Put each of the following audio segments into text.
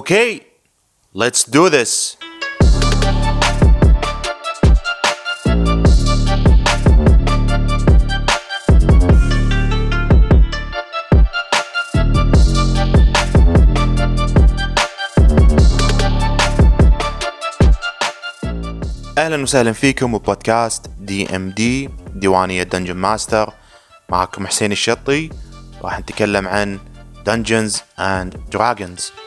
Okay, let's do this. أهلا وسهلا فيكم ببودكاست DMD ديوانية dungeon master معكم حسين الشطي. راح نتكلم عن Dungeons and Dragons.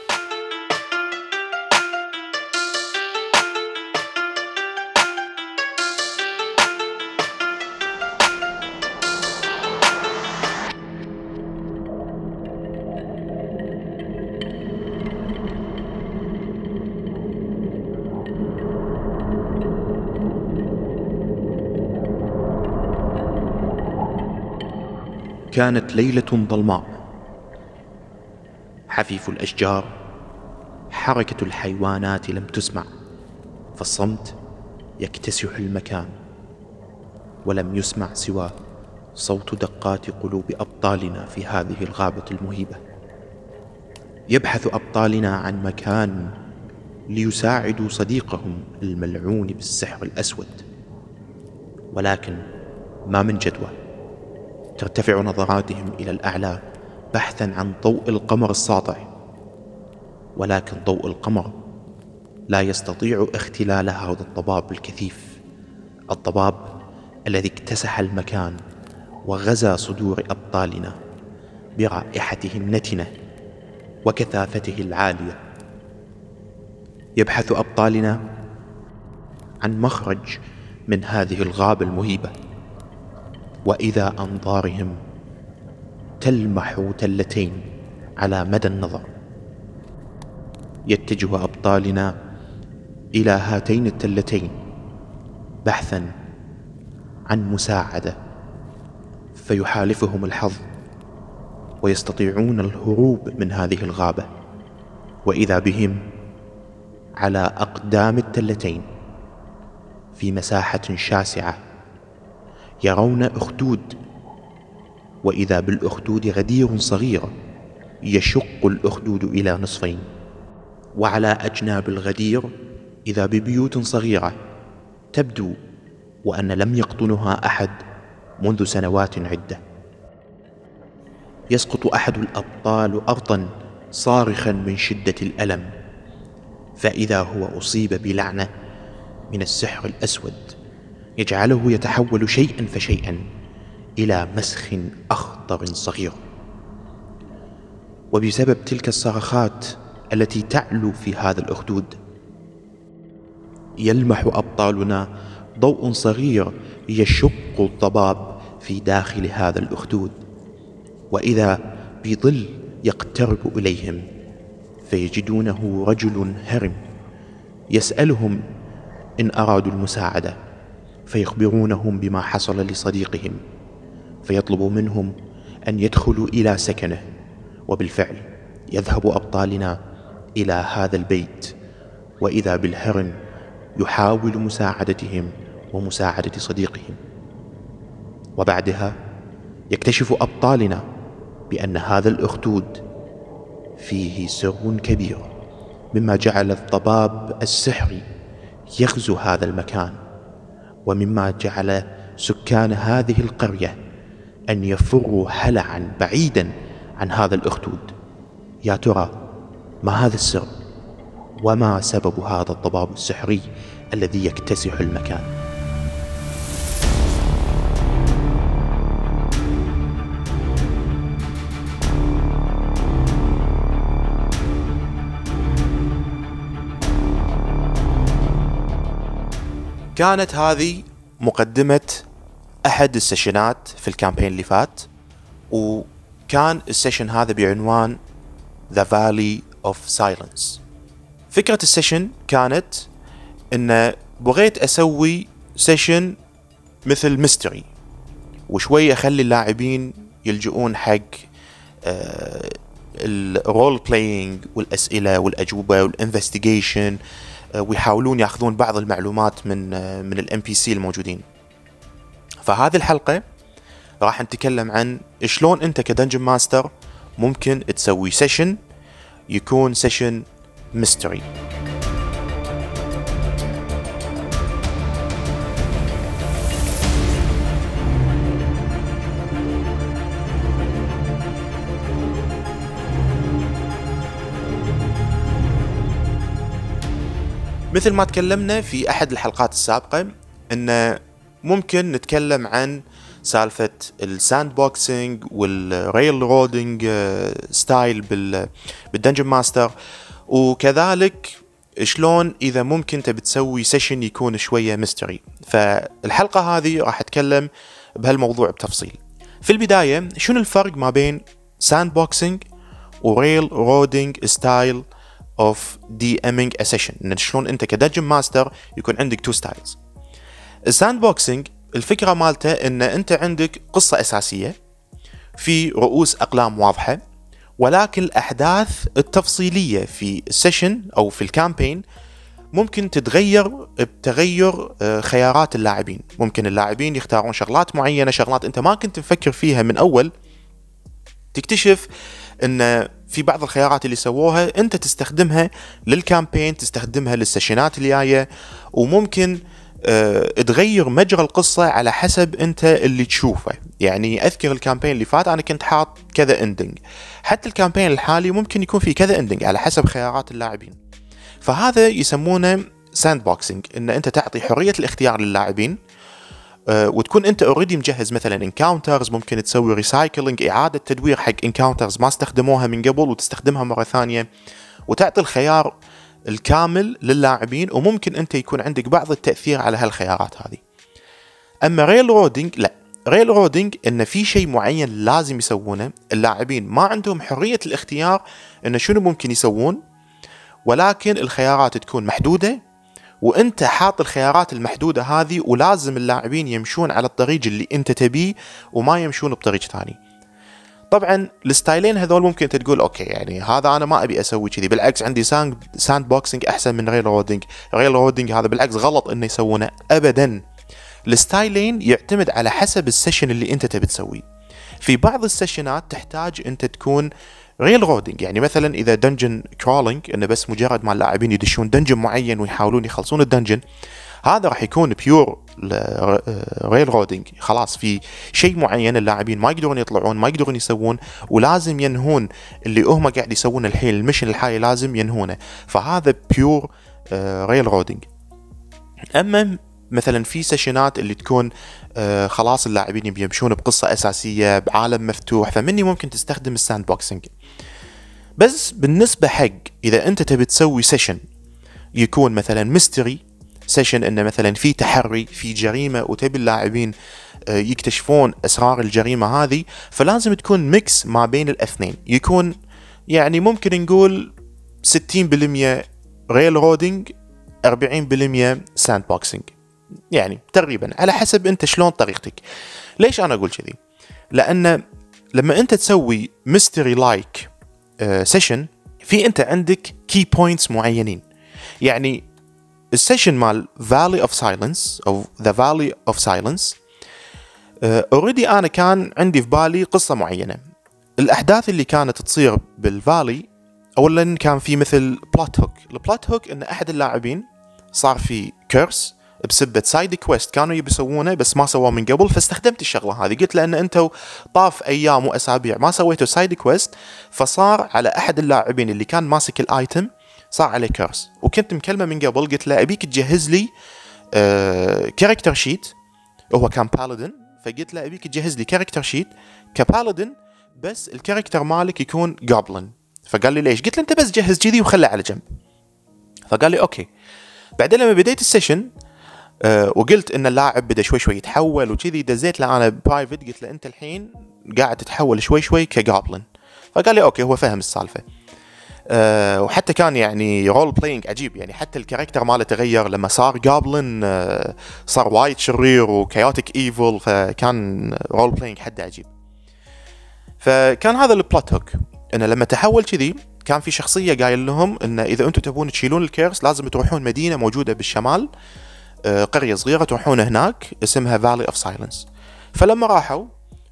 كانت ليلة ظلماء حفيف الأشجار حركة الحيوانات لم تسمع فالصمت يكتسح المكان ولم يسمع سوى صوت دقات قلوب أبطالنا في هذه الغابة المهيبة. يبحث أبطالنا عن مكان ليساعدوا صديقهم الملعون بالسحر الأسود. ولكن ما من جدوى. ترتفع نظراتهم إلى الأعلى بحثا عن ضوء القمر الساطع. ولكن ضوء القمر لا يستطيع اختلال هذا الضباب الكثيف. الضباب الذي اكتسح المكان وغزا صدور أبطالنا برائحته النتنه وكثافته العالية. يبحث أبطالنا عن مخرج من هذه الغابة المهيبة. وإذا أنظارهم تلمح تلتين على مدى النظر. يتجه أبطالنا إلى هاتين التلتين بحثا عن مساعدة فيحالفهم الحظ ويستطيعون الهروب من هذه الغابة. وإذا بهم على أقدام التلتين في مساحة شاسعة يرون أخدود وإذا بالأخدود غدير صغير يشق الأخدود إلى نصفين. وعلى أجناب الغدير إذا ببيوت صغيرة تبدو وأن لم يقطنها أحد منذ سنوات عدة. يسقط أحد الأبطال أرضا صارخا من شدة الألم. فإذا هو أصيب بلعنة من السحر الأسود يجعله يتحول شيئا فشيئا إلى مسخ اخضر صغير. وبسبب تلك الصرخات التي تعلو في هذا الأخدود يلمح أبطالنا ضوء صغير يشق الضباب في داخل هذا الأخدود. وإذا بظل يقترب إليهم فيجدونه رجل هرم يسألهم إن أرادوا المساعدة. فيخبرونهم بما حصل لصديقهم فيطلب منهم أن يدخلوا إلى سكنه وبالفعل يذهب أبطالنا إلى هذا البيت وإذا بالهرن يحاول مساعدتهم ومساعدة صديقهم. وبعدها يكتشف أبطالنا بأن هذا الأخدود فيه سر كبير مما جعل الضباب السحري يغزو هذا المكان. ومما جعل سكان هذه القرية أن يفروا هلعا بعيدا عن هذا الأخدود. يا ترى ما هذا السر؟ وما سبب هذا الضباب السحري الذي يكتسح المكان؟ كانت هذه مقدمة أحد السيشنات في الكامبين اللي فات وكان ال session هذا بعنوان The Valley of Silence. فكرة ال session كانت إن بغيت أسوي session مثل mystery وشوي أخلي اللاعبين يلجؤون حق ال role playing والأسئلة والأجوبة وال investigation آه، ويحاولون ياخذون بعض المعلومات من آه، من ال NPC الموجودين. فهذه الحلقة راح نتكلم عن شلون انت ك dungeon master ممكن تسوي session يكون session mystery مثل ما تكلمنا في أحد الحلقات السابقة إن ممكن نتكلم عن سالفة ال sand boxing وال railroading style بال dungeon master وكذلك شلون إذا ممكن تبي تسوي session يكون شوية mystery فالحلقة هذه راح أتكلم بهالموضوع بتفصيل. في البداية شنو الفرق ما بين sand boxing و railroading style of DMing a session إن شلون أنت ك dungeon master يكون عندك two styles ال sand boxing الفكرة مالته إن أنت عندك قصة أساسية في رؤوس أقلام واضحة ولكن الأحداث التفصيلية في ال session أو في ال campaign ممكن تتغير بتغير آه، خيارات اللاعبين. ممكن اللاعبين يختارون شغلات معينة شغلات أنت ما كنت مفكر فيها من أول. تكتشف إن في بعض الخيارات اللي سووها انت تستخدمها لل campaign تستخدمها لل sessionات الجاية وممكن أه تغير مجرى القصة على حسب انت اللي تشوفه. يعني أذكر ال campaign اللي فات أنا كنت حاط كذا ending حتى ال campaign الحالي ممكن يكون في كذا ending على حسب خيارات اللاعبين. فهذا يسمونه sand boxing إن انت تعطي حرية الاختيار للاعبين وتكون أنت already مجهز مثلا encounters ممكن تسوي recycling إعادة تدوير حق encounters ما استخدموها من قبل وتستخدمها مرة ثانية وتعطي الخيار الكامل للاعبين وممكن أنت يكون عندك بعض التأثير على هالخيارات هذه. أما railroading لا. railroading إن في شيء معين لازم يسوونه اللاعبين ما عندهم حرية الاختيار إن شنو ممكن يسوون ولكن الخيارات تكون محدودة وانت حاط الخيارات المحدودة هذه ولازم اللاعبين يمشون على الطريق اللي انت تبيه وما يمشون بطريق ثاني. طبعا ال style ين هذول ممكن انت تقول okay يعني هذا أنا ما أبي أسوي كذي. بالعكس عندي sandboxing أحسن من railroading railroading هذا بالعكس غلط إنه يسوونه ابدا. ال style ين يعتمد على حسب ال session اللي انت تبي تسويه. في بعض ال session ات تحتاج انت تكون railroading يعني مثلا إذا dungeon crawling إنه بس مجرد ما اللاعبين يدشون dungeon معين ويحاولون يخلصون ال dungeon هذا راح يكون pure railroading خلاص في شيء معين اللاعبين ما يقدرون يطلعون ما يقدرون يسوون ولازم ينهون اللي هم قاعد يسوون الحين ال mission الحالي لازم ينهونه. فهذا pure railroading أما مثلا في session ات اللي تكون آه خلاص اللاعبين يمشون بقصة أساسية بعالم مفتوح فمني ممكن تستخدم ال sandboxing بس بالنسبة حق إذا أنت تبي تسوي session يكون مثلا mystery session انه مثلا في تحري في جريمة وتبي اللاعبين يكتشفون أسرار الجريمة هذه فلازم تكون mix ما بين الاثنين. يكون يعني ممكن نقول 60% railroading 40% sandboxing يعني تقريبا على حسب أنت شلون طريقتك. ليش أنا أقول كذي؟ لأن لما أنت تسوي mystery-like session في أنت عندك key points معينين. يعني ال session مال Valley of Silence أو the Valley of Silence already أنا كان عندي في بالي قصة معينة. الأحداث اللي كانت تصير بال Valley اولا كان في مثل plot hook ال plot hook إن أحد اللاعبين صار في curse بسبة side quest كانوا يبي بس ما سووه من قبل فاستخدمت الشغلة هذه. قلت لأن أنتم طاف أيام وأسابيع ما سويتوا side quest فصار على أحد اللاعبين اللي كان ماسك ال item صار عليه curse وكنت مكلمة من قبل قلت له أبيك تجهز لي آه character sheet هو كان paladin فقلت له أبيك تجهز لي character sheet ك paladin بس ال character مالك يكون goblin فقال لي ليش؟ قلت له أنت بس جهز كذي وخله على جنب. فقال لي okay. بعدين لما بديت ال session أه وقلت إن اللاعب بدأ شوي شوي يتحول وكذي دزيت له أنا private قلت له أنت الحين قاعد تتحول شوي شوي ك goblin فقال لي okay هو فهم السالفة. أه وحتى كان يعني role playing عجيب يعني حتى ال character ماله تغير لما صار goblin أه صار وايد شرير و chaotic evil فكان role playing حد عجيب. فكان هذا ال plot hook إنه لما تحول كذي كان في شخصية قايل لهم إن إذا أنتم تبون تشيلون ال curse لازم تروحون مدينة موجودة بالشمال. أه قرية صغيرة تروحون هناك اسمها Valley of Silence فلما راحوا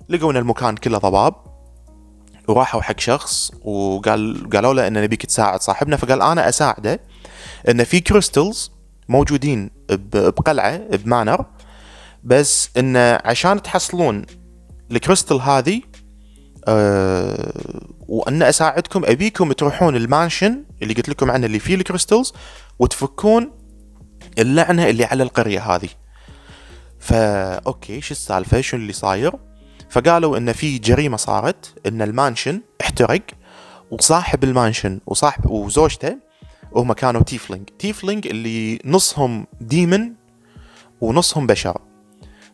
لقوا إن المكان كله ضباب وراحوا حق شخص وقال قالوا له إن نبيك تساعد صاحبنا فقال أنا أساعده إن في crystals موجودين بقلعة ب manor بس إن عشان تحصلون الكريستل هذه أه وأن أساعدكم أبيكم تروحون ال mansion اللي قلت لكم عنه اللي فيه ال crystals وتفكون اللعنة اللي على القرية هذه. فا okay شو السالفة؟ شو اللي صاير؟ فقالوا إن في جريمة صارت إن ال mansion احترق وصاحب المانشن وصاحب وزوجته وهم كانوا tiefling. tiefling اللي نصهم demon ونصهم بشر.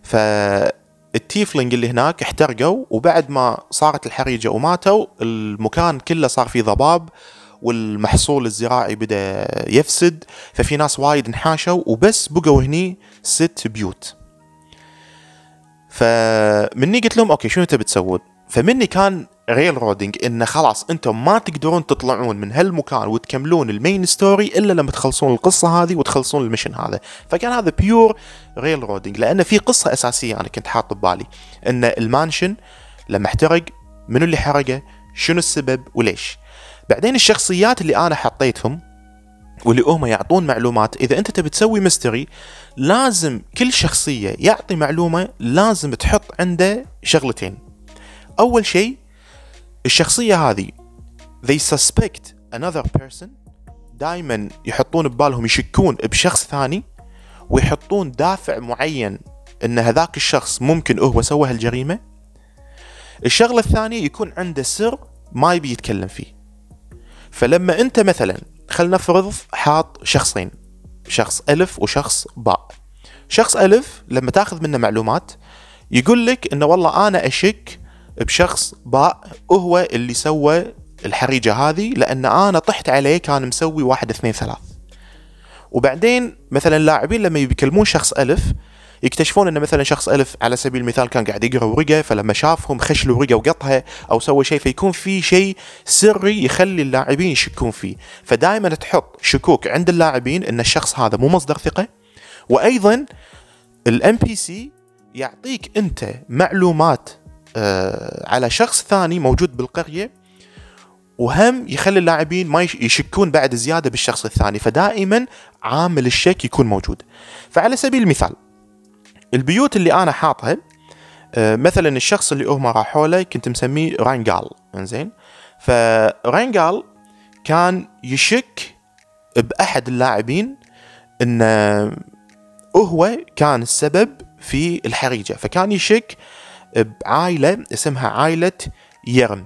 فال tiefling اللي هناك احترقوا وبعد ما صارت الحريقه وماتوا المكان كله صار فيه ضباب والمحصول الزراعي بدأ يفسد ففي ناس وايد انحاشوا وبس بقوا هني ست بيوت. فمني قلت لهم okay شنو تبي تسوون؟ فمني كان railroading انه خلاص أنتم ما تقدرون تطلعون من هالمكان وتكملون ال main story إلا لما تخلصون القصة هذه وتخلصون ال mission هذا. فكان هذا pure railroading لأن في قصة أساسية أنا كنت حاط ببالي. إن ال mansion لما احترق منو اللي حرقه؟ شنو السبب؟ وليش؟ بعدين الشخصيات اللي أنا حطيتهم واللي هم يعطون معلومات إذا أنت تبي تسوي mystery لازم كل شخصية يعطي معلومة لازم تحط عنده شغلتين. أول شيء الشخصية هذه they suspect another person. دائما يحطون ببالهم يشكون بشخص ثاني ويحطون دافع معين إن هذاك الشخص ممكن هو سوى هالجريمة. الشغلة الثانية يكون عنده سر ما يبي يتكلم فيه. فلما انت مثلا خلينا نفرض حاط شخصين شخص ألف وشخص باء شخص ألف لما تاخذ منه معلومات يقول لك إنه والله أنا أشك بشخص باء وهو اللي سوى الحريجة هذه لأن أنا طحت عليه كان مسوي واحد اثنين ثلاث. وبعدين مثلا لاعبين لما يكلمون شخص ألف يكتشفون إن مثلا شخص ألف على سبيل المثال كان قاعد يقرأ ورقة فلما شافهم خش ورقة وقطها أو سوى شيء فيكون في شيء سري يخلي اللاعبين يشكون فيه. فدائما تحط شكوك عند اللاعبين إن الشخص هذا مو مصدر ثقة. وأيضا ال NPC يعطيك أنت معلومات آه على شخص ثاني موجود بالقرية وهم يخلي اللاعبين ما يشكون بعد زيادة بالشخص الثاني. فدائما عامل الشك يكون موجود. فعلى سبيل المثال البيوت اللي أنا حاطها آه، مثلا الشخص اللي هم راحوا له كنت مسميه رانجال إنزين. فرانجال كان يشك بأحد اللاعبين إن هو كان السبب في الحريقه فكان يشك بعائلة اسمها عائلة يرن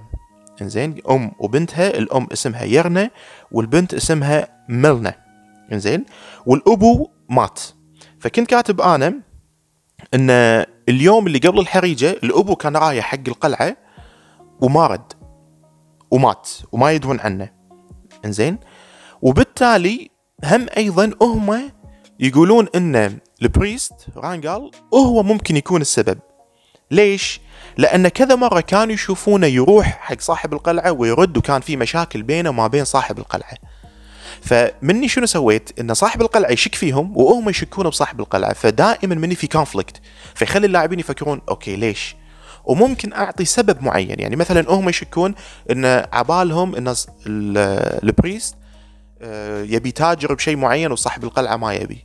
إنزين. أم وبنتها الأم اسمها يرنا والبنت اسمها ملنا إنزين. والأبو مات فكنت كاتب أنا إن اليوم اللي قبل الحريقه الأبو كان رايح حق القلعة وما رد ومات وما يدرون عنه. إنزين؟ وبالتالي هم أيضا هم يقولون إن ال priest رانجال هو ممكن يكون السبب. ليش؟ لأن كذا مرة كانوا يشوفونه يروح حق صاحب القلعة ويرد وكان في مشاكل بينه وما بين صاحب القلعة. فمني شنو سويت؟ إن صاحب القلعة يشك فيهم وهم يشكون بصاحب القلعة فدائما مني في conflict فيخلي اللاعبين يفكرون okay ليش؟ وممكن أعطي سبب معين يعني مثلا هم يشكون إن عبالهم إن ال priest آه، يبي تاجر بشيء معين وصاحب القلعة ما يبي.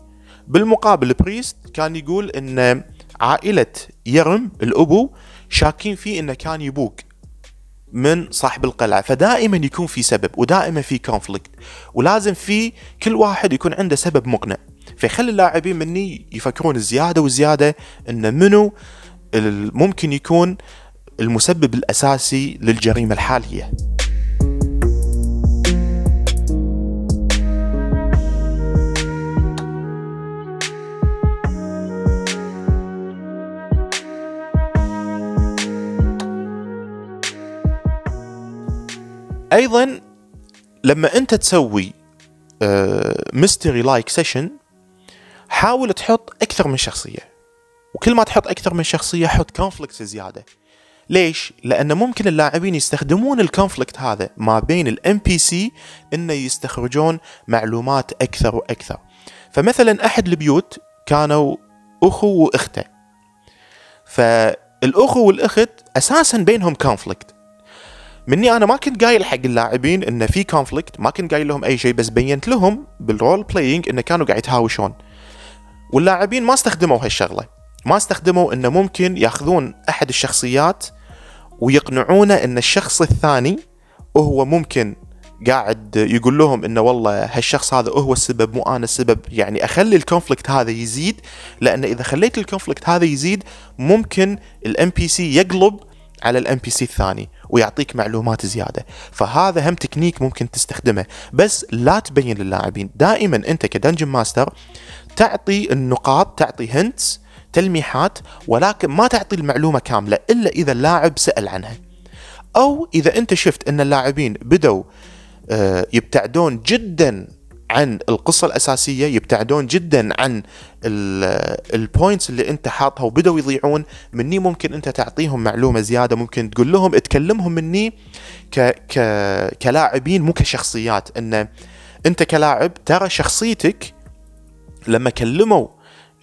بالمقابل ال priest كان يقول إن عائلة يرم الأبو شاكين فيه إنه كان يبوق من صاحب القلعة. فدائما يكون في سبب ودائما في conflict ولازم في كل واحد يكون عنده سبب مقنع. فيخلي اللاعبين مني يفكرون زيادة وزيادة إن منو ممكن يكون المسبب الأساسي للجريمة الحالية. أيضا لما أنت تسوي mystery like session حاول تحط أكثر من شخصية وكل ما تحط أكثر من شخصية حط conflict زيادة ليش؟ لأن ممكن اللاعبين يستخدمون ال conflict هذا ما بين ال NPC إنه يستخرجون معلومات أكثر وأكثر. فمثلا أحد البيوت كانوا أخو وأخته. فالأخو والأخت أساسا بينهم conflict. مني أنا ما كنت قايل حق اللاعبين انه في conflict ما كنت قايل لهم أي شيء بس بينت لهم بال role playing انه كانوا قاعد يتهاوشون. واللاعبين ما استخدموا هالشغلة. ما استخدموا انه ممكن ياخذون أحد الشخصيات ويقنعونه إن الشخص الثاني هو ممكن قاعد يقول لهم انه والله هالشخص هذا هو السبب مو أنا السبب. يعني أخلي ال conflict هذا يزيد لأن إذا خليت ال conflict هذا يزيد ممكن ال NPC يقلب على ال NPC الثاني. ويعطيك معلومات زيادة. فهذا هم تكنيك ممكن تستخدمه. بس لا تبين للاعبين. دائما أنت ك dungeon master تعطي النقاط تعطي hints تلميحات ولكن ما تعطي المعلومة كاملة إلا إذا اللاعب سأل عنها. أو إذا أنت شفت أن اللاعبين بدوا آه، يبتعدون جدا عن القصة الأساسية يبتعدون جدا عن ال points اللي أنت حاطها وبدأوا يضيعون. مني ممكن أنت تعطيهم معلومة زيادة ممكن تقول لهم تكلمهم مني ك ك كلاعبين مو كشخصيات. أن أنت كلاعب ترى شخصيتك لما كلموا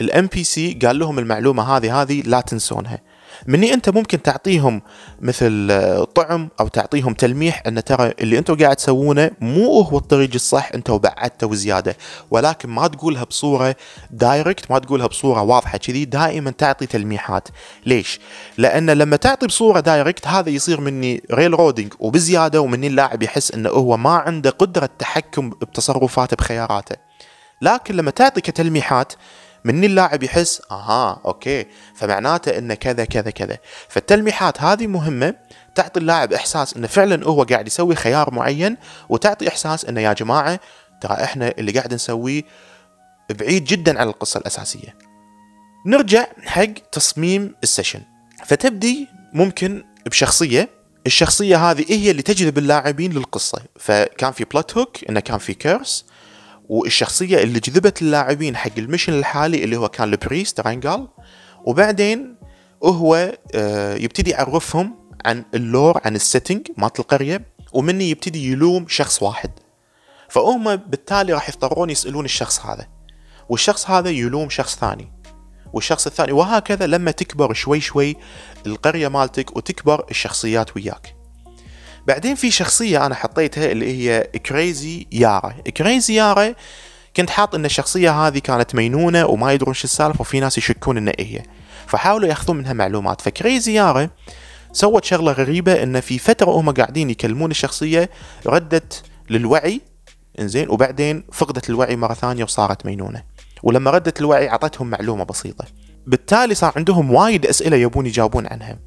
ال NPC قال لهم المعلومة هذه هذه لا تنسونها. مني أنت ممكن تعطيهم مثل آه، طعم أو تعطيهم تلميح أن ترى اللي أنتم قاعد تسوونه مو هو الطريق الصح أنتم بعدته زياده ولكن ما تقولها بصورة direct ما تقولها بصورة واضحة كذي دائما تعطي تلميحات. ليش؟ لأن لما تعطي بصورة direct هذا يصير مني railroading وبزيادة ومني اللاعب يحس أنه هو ما عنده قدرة تحكم بتصرفاته بخياراته. لكن لما تعطي كتلميحات مني اللاعب يحس آها okay فمعناته إنه كذا كذا كذا. فالتلميحات هذه مهمة تعطي اللاعب إحساس إنه فعلا هو قاعد يسوي خيار معين وتعطي إحساس إنه يا جماعة ترى إحنا اللي قاعد نسويه بعيد جدا عن القصة الأساسية. نرجع حق تصميم ال session. فتبدي ممكن بشخصية الشخصية هذه هي اللي تجذب اللاعبين للقصة. فكان في plot hook إنه كان في curse والشخصية اللي جذبت اللاعبين حق ال mission الحالي اللي هو كان ال priest رانجال. وبعدين هو آه، يبتدي يعرفهم عن ال lore عن ال setting مالت القرية ومني يبتدي يلوم شخص واحد. فهم بالتالي راح يضطرون يسألون الشخص هذا. والشخص هذا يلوم شخص ثاني. والشخص الثاني وهكذا لما تكبر شوي شوي القرية مالتك وتكبر الشخصيات وياك. بعدين في شخصية أنا حطيتها اللي هي crazy يارا. crazy يارا كنت حاط إن الشخصية هذه كانت مينونة وما يدرون شو السالفة وفي ناس يشكون انها هي. فحاولوا يأخذون منها معلومات. ف crazy يارا سوت شغلة غريبة إن في فترة هم قاعدين يكلمون الشخصية ردت للوعي إنزين وبعدين فقدت الوعي مرة ثانية وصارت مينونة. ولما ردت الوعي أعطتهم معلومة بسيطة. بالتالي صار عندهم وايد أسئلة يبون يجاوبون عنها.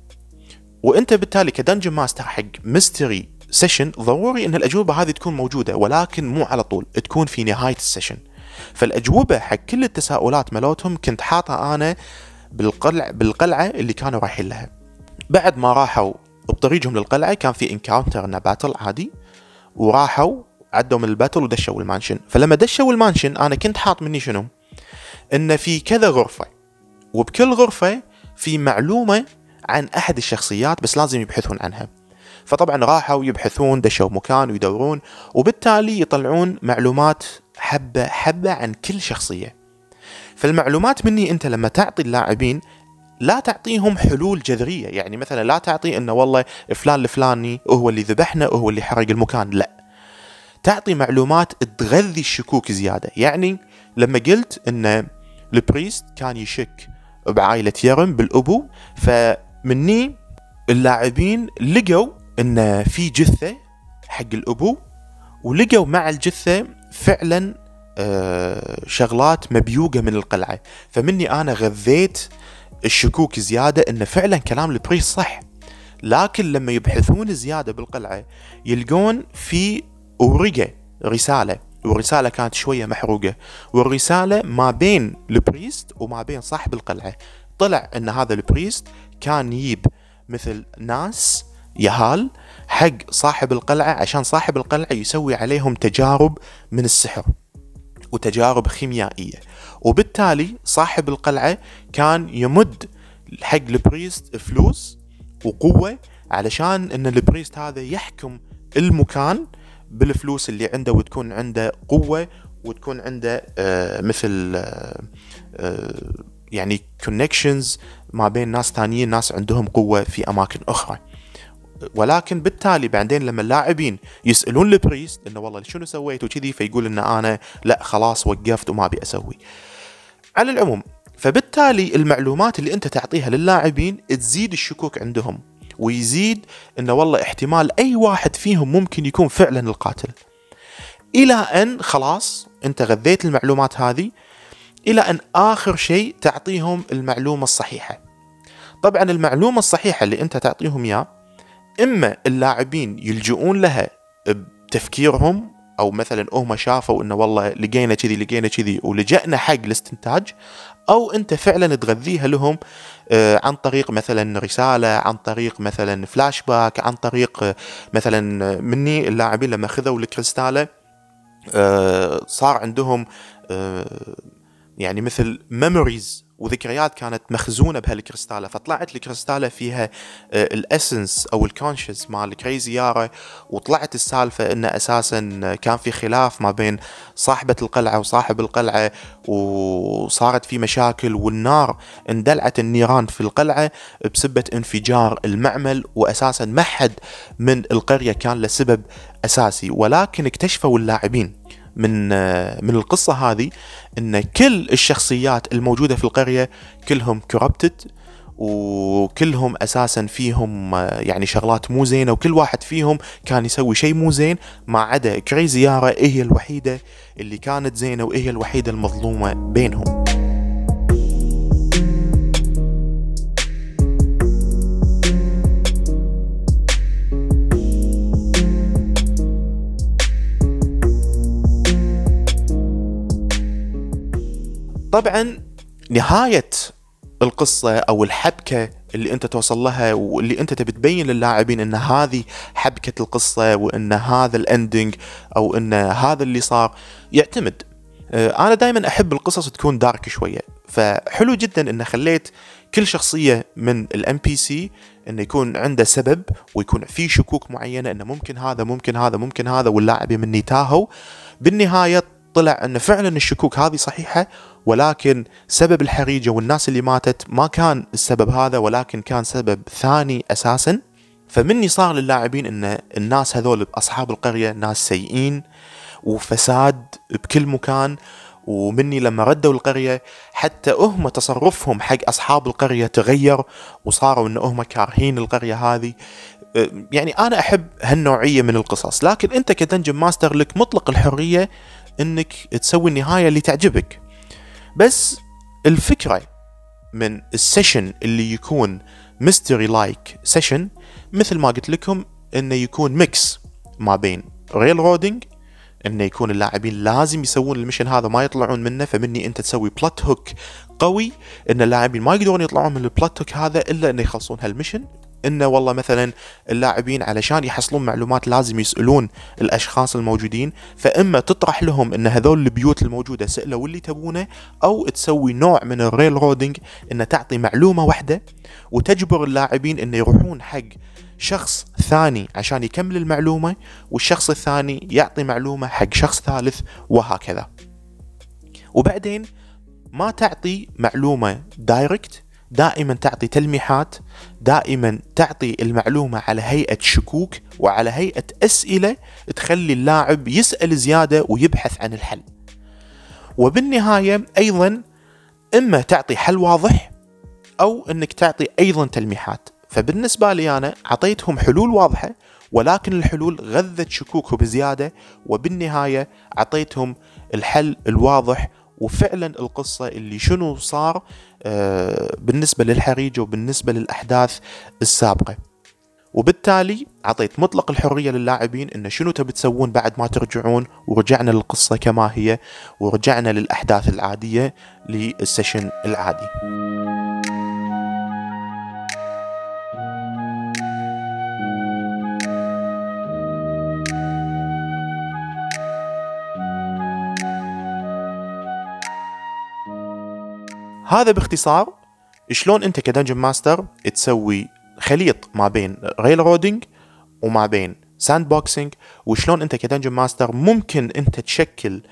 وانت بالتالي ك dungeon master حق mystery session ضروري إن الأجوبة هذه تكون موجودة ولكن مو على طول تكون في نهاية ال session فالأجوبة حق كل التساؤلات مالتهم كنت حاطها أنا بالقلع بالقلعة اللي كانوا رايحين لها. بعد ما راحوا بطريقهم للقلعة كان في encounter انه battle عادي وراحوا عدوا من ال battle ودشوا ال mansion. فلما دشوا المانشن أنا كنت حاط مني شنو؟ إن في كذا غرفة وبكل غرفة في معلومة عن أحد الشخصيات بس لازم يبحثون عنها. فطبعا راحوا يبحثون دشوا مكان ويدورون وبالتالي يطلعون معلومات حبة حبة عن كل شخصية. فالمعلومات مني أنت لما تعطي اللاعبين لا تعطيهم حلول جذرية. يعني مثلا لا تعطي إنه والله فلان الفلاني هو اللي ذبحنا وهو اللي حرق المكان. لا. تعطي معلومات تغذي الشكوك زيادة. يعني لما قلت ان البريست كان يشك بعائلة يرم بالأبو ف مني اللاعبين لقوا إن في جثة حق الأبو ولقوا مع الجثة فعلا آه، شغلات مبيوقة من القلعة. فمني أنا غذيت الشكوك زيادة إن فعلا كلام البريس صح. لكن لما يبحثون زيادة بالقلعة يلقون في ورقه رسالة والرسالة كانت شوية محروقة. والرسالة ما بين البريست وما بين صاحب القلعة. طلع إن هذا البريست كان يجيب مثل ناس يهال حق صاحب القلعة عشان صاحب القلعة يسوي عليهم تجارب من السحر وتجارب خيميائية. وبالتالي صاحب القلعة كان يمد حق ال priest فلوس وقوة علشان إن ال priest هذا يحكم المكان بالفلوس اللي عنده وتكون عنده قوة وتكون عنده آه مثل آه آه يعني connections ما بين ناس ثانيين ناس عندهم قوة في أماكن أخرى ولكن بالتالي بعدين لما اللاعبين يسألون البريست إنه والله شنو سويت وكذي فيقول إن أنا لا خلاص وقفت وما أبي أسوي. على العموم فبالتالي المعلومات اللي أنت تعطيها للاعبين تزيد الشكوك عندهم ويزيد انه والله احتمال أي واحد فيهم ممكن يكون فعلا القاتل. إلى أن خلاص أنت غذيت المعلومات هذه إلى أن آخر شيء تعطيهم المعلومة الصحيحة. طبعا المعلومة الصحيحة اللي أنت تعطيهم اياه إما اللاعبين يلجؤون لها بتفكيرهم أو مثلا هم شافوا إنه والله لقينا كذي لقينا كذي ولجأنا حق الاستنتاج أو أنت فعلا تغذيها لهم آه، عن طريق مثلا رسالة عن طريق مثلا فلاش باك عن طريق آه، مثلا مني اللاعبين لما خذوا الكريستالة آه، صار عندهم يعني مثل memories وذكريات كانت مخزونة بهالكريستالة فطلعت الكريستالة فيها ال essence أو ال conscious مال كريزي يارا وطلعت السالفة إنه أساسا كان في خلاف ما بين صاحبة القلعة وصاحب القلعة وصارت في مشاكل والنار اندلعت النيران في القلعة بسبة انفجار المعمل واساسا ما حد من القرية كان له سبب أساسي ولكن اكتشفوا اللاعبين. من من القصة هذه إن كل الشخصيات الموجودة في القرية كلهم كوربتد وكلهم أساسا فيهم يعني شغلات مو زينة وكل واحد فيهم كان يسوي شيء مو زين ما عدا كريزي يارا هي الوحيدة اللي كانت زينة وهي الوحيدة المظلومة بينهم. طبعا نهاية القصة أو الحبكة اللي أنت توصل لها واللي أنت تبي تبين للاعبين أن هذه حبكة القصة وأن هذا ال ending أو أن هذا اللي صار يعتمد. آه، أنا دائما أحب القصص تكون dark شوية. فحلو جدا أن خليت كل شخصية من ال NPC انه يكون عنده سبب ويكون في شكوك معينة انه ممكن هذا ممكن هذا ممكن هذا واللاعب مني تاهوا. بالنهاية طلع أن فعلا الشكوك هذه صحيحة ولكن سبب الحريجة والناس اللي ماتت ما كان السبب هذا ولكن كان سبب ثاني أساسا. فمني صار للاعبين أن الناس هذول اصحاب القرية ناس سيئين وفساد بكل مكان ومني لما ردوا القرية حتى هم تصرفهم حق أصحاب القرية تغير وصاروا إن هم كارهين القرية هذه. يعني أنا أحب هالنوعية من القصص لكن أنت ك dungeon master لك مطلق الحرية إنك تسوي النهاية اللي تعجبك. بس الفكرة من ال session اللي يكون mystery like session مثل ما قلت لكم إنه يكون mix ما بين railroading إنه يكون اللاعبين لازم يسوون ال mission هذا ما يطلعون منه فمني أنت تسوي plot hook قوي إن اللاعبين ما يقدرون يطلعون من ال plot hook هذا إلا إنه يخلصون هال mission. انه والله مثلا اللاعبين علشان يحصلون معلومات لازم يسألون الأشخاص الموجودين فإما تطرح لهم إن هذول البيوت الموجودة سألوا واللي تبونه أو تسوي نوع من ال railroading إن تعطي معلومة واحدة وتجبر اللاعبين انه يروحون حق شخص ثاني عشان يكمل المعلومة والشخص الثاني يعطي معلومة حق شخص ثالث وهكذا. وبعدين ما تعطي معلومة direct دائما تعطي تلميحات دائما تعطي المعلومة على هيئة شكوك وعلى هيئة أسئلة تخلي اللاعب يسأل زيادة ويبحث عن الحل. وبالنهاية أيضا إما تعطي حل واضح أو أنك تعطي أيضا تلميحات. فبالنسبة لي أنا أعطيتهم حلول واضحة ولكن الحلول غذت شكوكهم بزيادة وبالنهاية أعطيتهم الحل الواضح وفعلا القصة اللي شنو صار آه، بالنسبة للحريجة وبالنسبة للأحداث السابقة. وبالتالي أعطيت مطلق الحرية للاعبين إن شنو تبي تسوون بعد ما ترجعون ورجعنا للقصة كما هي ورجعنا للأحداث العادية للسيشن العادي. هذا باختصار شلون انت ك dungeon master تسوي خليط ما بين railroading وما بين sandboxing وشلون انت ك dungeon master ممكن انت تشكل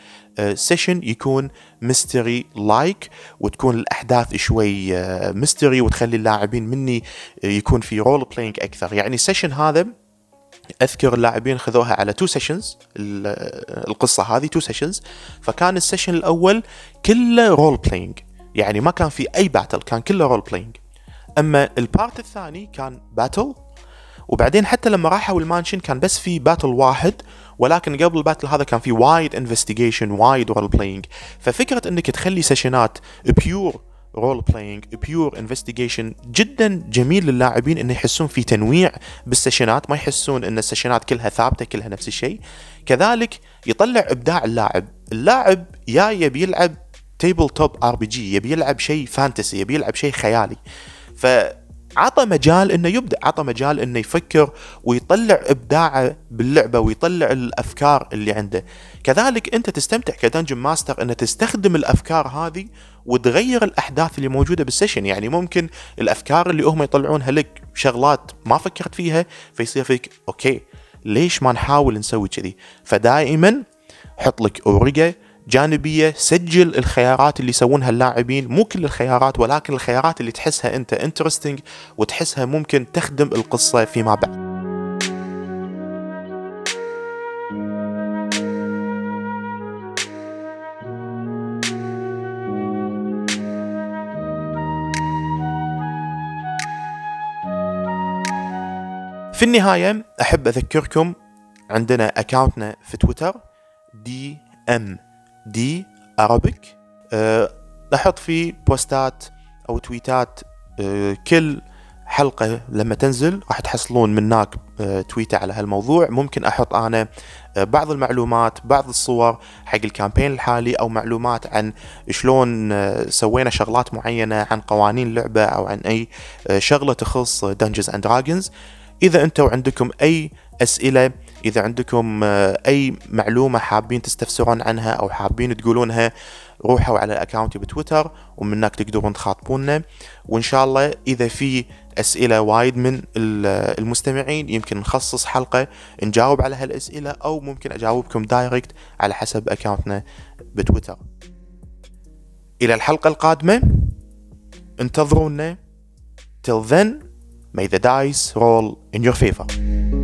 session آه، يكون mystery like وتكون الأحداث شوي mystery وتخلي اللاعبين مني يكون في role playing أكثر. يعني ال session هذا أذكر اللاعبين خذوها على two sessions القصة هذه two sessions فكان ال session الأول كله role playing يعني ما كان في أي battle كان كله role playing أما ال part الثاني كان battle وبعدين حتى لما راحوا ال mansion كان بس في battle واحد ولكن قبل ال battle هذا كان في وايد investigation وايد role playing ففكرة إنك تخلي سيشنات pure role playing pure investigation جدا جميل للاعبين انه يحسون في تنويع بالسيشنات ما يحسون إن السيشنات كلها ثابتة كلها نفس الشيء. كذلك يطلع إبداع اللاعب. اللاعب يا يبي يلعب tabletop RPG يبي يلعب شيء fantasy يبي يلعب شيء خيالي. ف عطى مجال إنه يبدع عطى مجال إنه يفكر ويطلع إبداعه باللعبة ويطلع الأفكار اللي عنده. كذلك أنت تستمتع ك dungeon master إنه تستخدم الأفكار هذه وتغير الأحداث اللي موجودة بال session يعني ممكن الأفكار اللي هم يطلعونها لك شغلات ما فكرت فيها فيصير فيك okay ليش ما نحاول نسوي كذي؟ فدائما حط لك وريقة جانبية سجل الخيارات اللي يسوونها اللاعبين. مو كل الخيارات ولكن الخيارات اللي تحسها أنت interesting وتحسها ممكن تخدم القصة فيما بعد. في النهاية أحب أذكركم عندنا أكاونتنا في تويتر DnD Arabic أحط فيه بوستات أو تويتات أه كل حلقة لما تنزل راح تحصلون من هناك أه تويتة على هالموضوع. ممكن أحط أنا أه بعض المعلومات بعض الصور حق ال campaign الحالي أو معلومات عن شلون سوينا شغلات معينة عن قوانين اللعبة أو عن أي شغلة تخص Dungeons and Dragons إذا أنتم عندكم أي أسئلة إذا عندكم آه، أي معلومة حابين تستفسرون عنها أو حابين تقولونها روحوا على اكاونتي بتويتر ومن هناك تقدرون تخاطبونا. وإن شاء الله إذا في أسئلة وايد من المستمعين يمكن نخصص حلقة نجاوب على هالأسئلة أو ممكن أجاوبكم direct على حسب أكاونتنا بتويتر. إلى الحلقة القادمة انتظرونا. Till then may the dice roll in your favor.